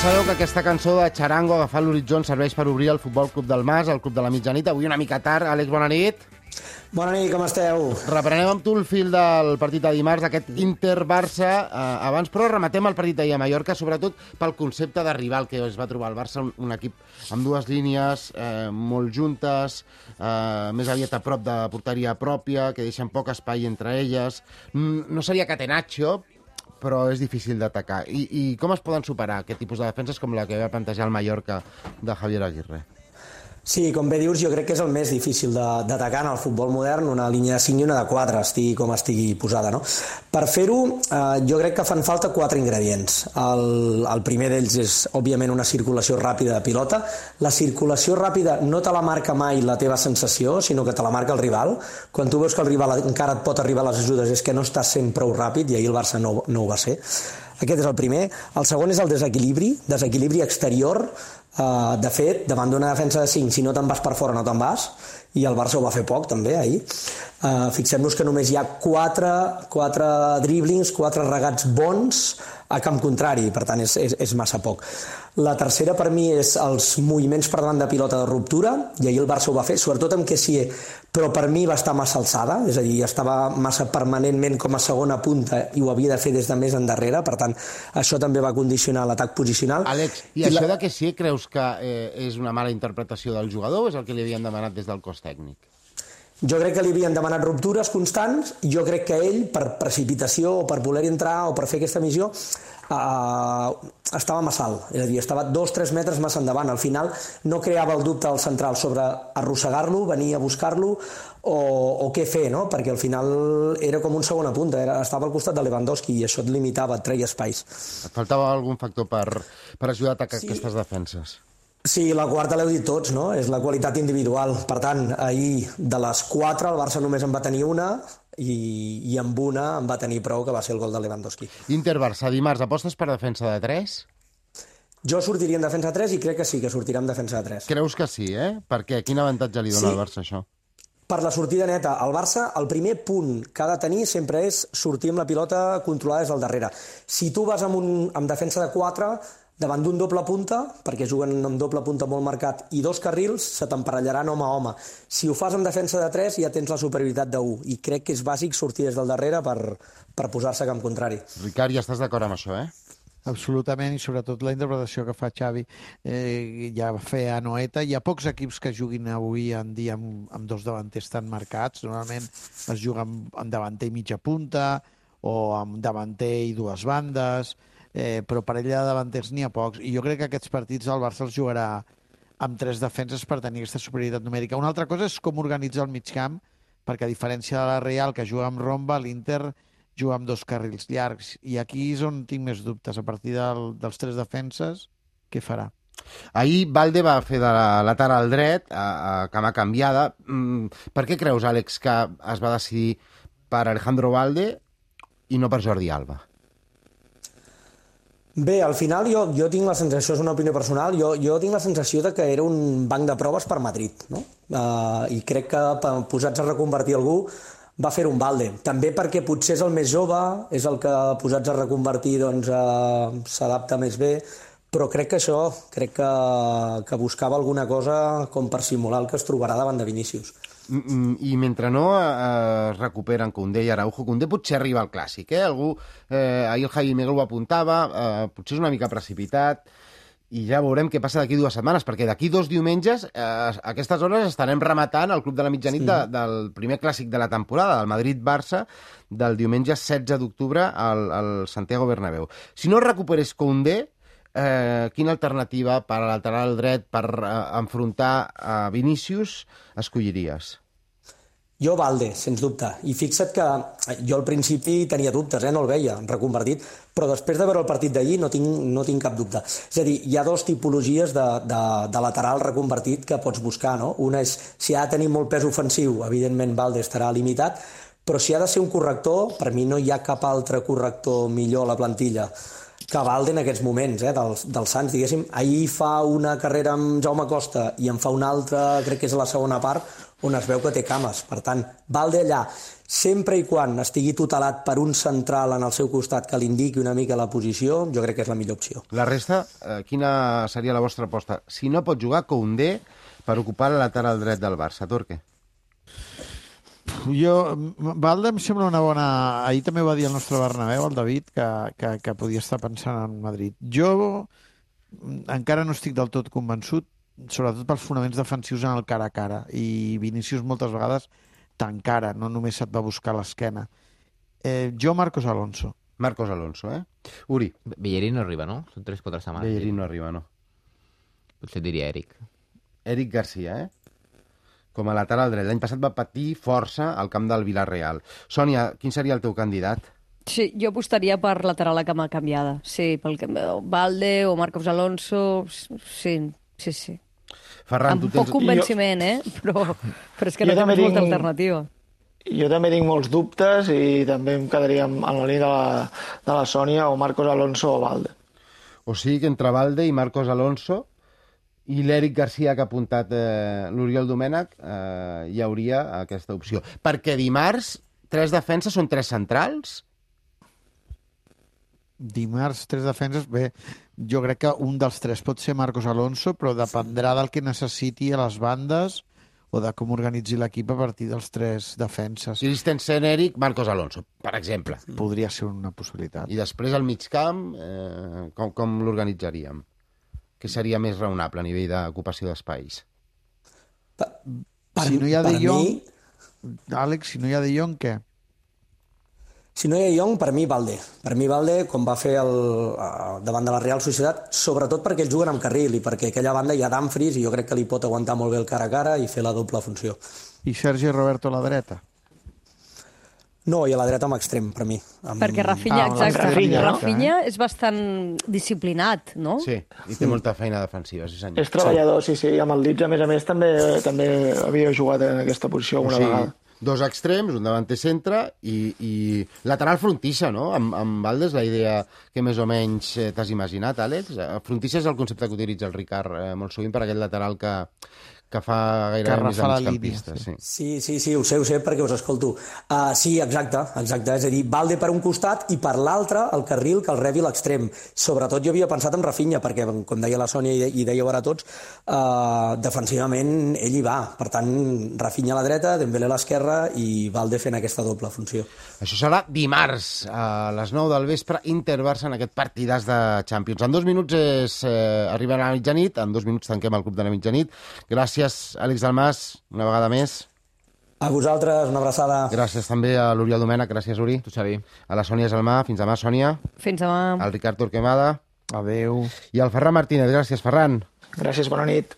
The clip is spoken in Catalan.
sabeu que aquesta cançó de Charango, agafant l'horitzó, ens serveix per obrir el Futbol Club del Mas, el Club de la Mitjanit. Avui una mica tard. Àlex, bona nit. Bona nit, com esteu? Reprenem amb tu el fil del partit de dimarts, d'aquest Inter-Barça. Eh, abans, però, rematem el partit d'ahir a Mallorca, sobretot pel concepte de rival que es va trobar el Barça, un, un equip amb dues línies eh, molt juntes, eh, més aviat a prop de porteria pròpia, que deixen poc espai entre elles. Mm, No seria catenaccio, però és difícil d'atacar. I, I com es poden superar aquest tipus de defenses com la que va plantejar el Mallorca de Javier Aguirre? Sí, com bé dius, jo crec que és el més difícil d'atacar en el futbol modern, una línia de 5 i una de 4, estigui com estigui posada. No? Per fer-ho, eh, jo crec que fan falta quatre ingredients. El, el primer d'ells és, òbviament, una circulació ràpida de pilota. La circulació ràpida no te la marca mai la teva sensació, sinó que te la marca el rival. Quan tu veus que el rival encara et pot arribar a les ajudes és que no estàs sent prou ràpid, i ahir el Barça no, no ho va ser. Aquest és el primer. El segon és el desequilibri, desequilibri exterior. Uh, de fet, davant d'una defensa de 5, si no te'n vas per fora no te'n vas, i el Barça ho va fer poc també ahir. Uh, Fixem-nos que només hi ha 4, 4 driblings, 4 regats bons a camp contrari, per tant és, és, és massa poc. La tercera per mi és els moviments per davant de pilota de ruptura, i ahir el Barça ho va fer, sobretot amb Kessier, però per mi va estar massa alçada, és a dir, estava massa permanentment com a segona punta i ho havia de fer des de més endarrere, per tant, això també va condicionar l'atac posicional. Àlex, i, I això la... de que sí, creus que eh, és una mala interpretació del jugador o és el que li havien demanat des del cos tècnic? Jo crec que li havien demanat ruptures constants, jo crec que ell, per precipitació o per voler entrar o per fer aquesta missió, uh, estava massa alt, és a dir, estava dos, tres metres massa endavant. Al final no creava el dubte al central sobre arrossegar-lo, venir a buscar-lo o, o què fer, no? perquè al final era com un segona punta, era, estava al costat de Lewandowski i això et limitava, et treia espais. Et faltava algun factor per, per ajudar a atacar sí. aquestes defenses? Sí, la quarta l'heu dit tots, no? És la qualitat individual. Per tant, ahir de les quatre el Barça només en va tenir una i, i amb una en va tenir prou, que va ser el gol de Lewandowski. Inter-Barça, dimarts, apostes per defensa de 3? Jo sortiria en defensa de 3 i crec que sí, que sortirà en defensa de 3. Creus que sí, eh? Per què? Quin avantatge li dona Sí. al Barça això? Per la sortida neta, el Barça, el primer punt que ha de tenir sempre és sortir amb la pilota controlada des del darrere. Si tu vas amb, un, amb defensa de 4, davant d'un doble punta, perquè juguen amb doble punta molt marcat, i dos carrils, se t'emparelleran home a home. Si ho fas amb defensa de 3, ja tens la superioritat de 1, i crec que és bàsic sortir des del darrere per, per posar-se a camp contrari. Ricard, ja estàs d'acord amb això, eh? Absolutament, i sobretot la interpretació que fa Xavi eh, ja va fer a Noeta. Hi ha pocs equips que juguin avui en dia amb, amb dos davanters tan marcats. Normalment es juga amb, amb davanter i mitja punta o amb davanter i dues bandes, eh, però per ella de davanters n'hi ha pocs. I jo crec que aquests partits el Barça els jugarà amb tres defenses per tenir aquesta superioritat numèrica. Una altra cosa és com organitza el mig camp, perquè a diferència de la Real, que juga amb romba, l'Inter juga amb dos carrils llargs. I aquí és on tinc més dubtes. A partir del, dels tres defenses, què farà? Ahir Valde va fer de la lateral dret, a, a cama canviada. Mm, per què creus, Àlex, que es va decidir per Alejandro Valde i no per Jordi Alba? Bé, al final jo, jo tinc la sensació, és una opinió personal, jo, jo tinc la sensació de que era un banc de proves per Madrid, no? Uh, I crec que posats a reconvertir algú va fer un balde. També perquè potser és el més jove, és el que posats a reconvertir doncs, uh, s'adapta més bé, però crec que això, crec que, que buscava alguna cosa com per simular el que es trobarà davant de Vinícius. I mentre no eh, es recuperen Koundé i Araujo, Koundé potser arriba al clàssic, eh? Algú, eh, ahir el Javi Miguel ho apuntava, eh, potser és una mica precipitat, i ja veurem què passa d'aquí dues setmanes, perquè d'aquí dos diumenges, eh, a aquestes hores estarem rematant el Club de la Mitjanit sí. de, del primer clàssic de la temporada, del Madrid-Barça, del diumenge 16 d'octubre al, al Santiago Bernabéu. Si no recuperes Koundé, eh, quina alternativa per a lateral dret per eh, enfrontar a Vinícius escolliries? Jo Valde, sens dubte. I fixa't que jo al principi tenia dubtes, eh? no el veia reconvertit, però després de veure el partit d'ahir no, tinc, no tinc cap dubte. És a dir, hi ha dues tipologies de, de, de lateral reconvertit que pots buscar. No? Una és, si ha de tenir molt pes ofensiu, evidentment Valde estarà limitat, però si ha de ser un corrector, per mi no hi ha cap altre corrector millor a la plantilla que Valde en aquests moments, eh, dels, dels Sants, diguéssim. Ahir fa una carrera amb Jaume Costa i en fa una altra, crec que és la segona part, on es veu que té cames. Per tant, Valde allà, sempre i quan estigui tutelat per un central en el seu costat que li indiqui una mica la posició, jo crec que és la millor opció. La resta, eh, quina seria la vostra aposta? Si no pot jugar, Koundé per ocupar la lateral dret del Barça. Torque. Jo, Valde em sembla una bona... Ahir també ho va dir el nostre Bernabéu, el David, que, que, que podia estar pensant en Madrid. Jo mm, encara no estic del tot convençut, sobretot pels fonaments defensius en el cara a cara. I Vinícius moltes vegades t'encara, no només et va buscar l'esquena. Eh, jo, Marcos Alonso. Marcos Alonso, eh? Uri. Bellerín no arriba, no? Són 3-4 setmanes. Bellerín no arriba, no. Potser diria Eric. Eric Garcia, eh? Com a lateral dret. L'any passat va patir força al camp del Villarreal. Sònia, quin seria el teu candidat? Sí, jo apostaria per lateral a cama canviada. Sí, pel que... Valde o Marcos Alonso... Sí, sí, sí. Ferran, Amb tu poc tens... convenciment, eh? Però, però és que Jo no tens molta alternativa. Jo també tinc molts dubtes i també em quedaria en la línia de la, de la Sònia o Marcos Alonso o Valde. O sigui que entre Valde i Marcos Alonso i l'Eric Garcia que ha apuntat eh, l'Oriol Domènech eh, hi hauria aquesta opció. Perquè dimarts tres defenses són tres centrals? Dimarts, tres defenses. Bé, jo crec que un dels tres pot ser Marcos Alonso, però dependrà del que necessiti a les bandes o de com organitzi l'equip a partir dels tres defenses. Christensen, Eric, Marcos Alonso, per exemple. Podria ser una possibilitat. I després al mig camp, eh, com, com l'organitzaríem? Què seria més raonable a nivell d'ocupació d'espais? Per, Si no hi ha De Jong, mi, Àlex, si no hi ha De Jong, què? si no hi ha Jong, per mi Valde. Per mi Valde, com va fer el, davant de la Real Societat, sobretot perquè ells juguen amb carril i perquè aquella banda hi ha Dumfries i jo crec que li pot aguantar molt bé el cara a cara i fer la doble funció. I Sergi Roberto a la dreta? No, i a la dreta amb extrem, per mi. Amb... Perquè Rafinha, Ah, exacte, Rafinha, no? Rafinha és bastant disciplinat, no? Sí, i té molta feina defensiva, sí senyor. És treballador, sí, sí. I amb el Leeds, a més a més, també també havia jugat en aquesta posició alguna vegada. dos extrems, un davanter centre i, i lateral frontissa, no? Amb, amb Valdes, la idea que més o menys eh, t'has imaginat, Àlex. Eh, Frontissa és el concepte que utilitza el Ricard eh, molt sovint per aquest lateral que, que fa gairebé Que més migcampista. Sí. Sí, sí, sí, ho sé, ho sé, perquè us escolto. Uh, sí, exacte, exacte. És a dir, Valde per un costat i per l'altre el carril que el rebi l'extrem. Sobretot jo havia pensat en Rafinha, perquè, com deia la Sònia i, de- i dèieu ara tots, uh, defensivament ell hi va. Per tant, Rafinha a la dreta, Dembélé a l'esquerra i Valde fent aquesta doble funció. Això serà dimarts a les 9 del vespre, Inter-Barça en aquest partidàs de Champions. En dos minuts és, eh, arribarà a la mitjanit, en dos minuts tanquem el Club de la Mitjanit. Gràcies, Àlex Dalmas, una vegada més. A vosaltres, una abraçada. Gràcies també a l'Oriol Domènech, gràcies, Uri. Tu, Xavi. A la Sònia Salmà, fins demà, Sònia. Fins demà. Al Ricard Torquemada. Adeu. I al Ferran Martínez, gràcies, Ferran. Gràcies, bona nit.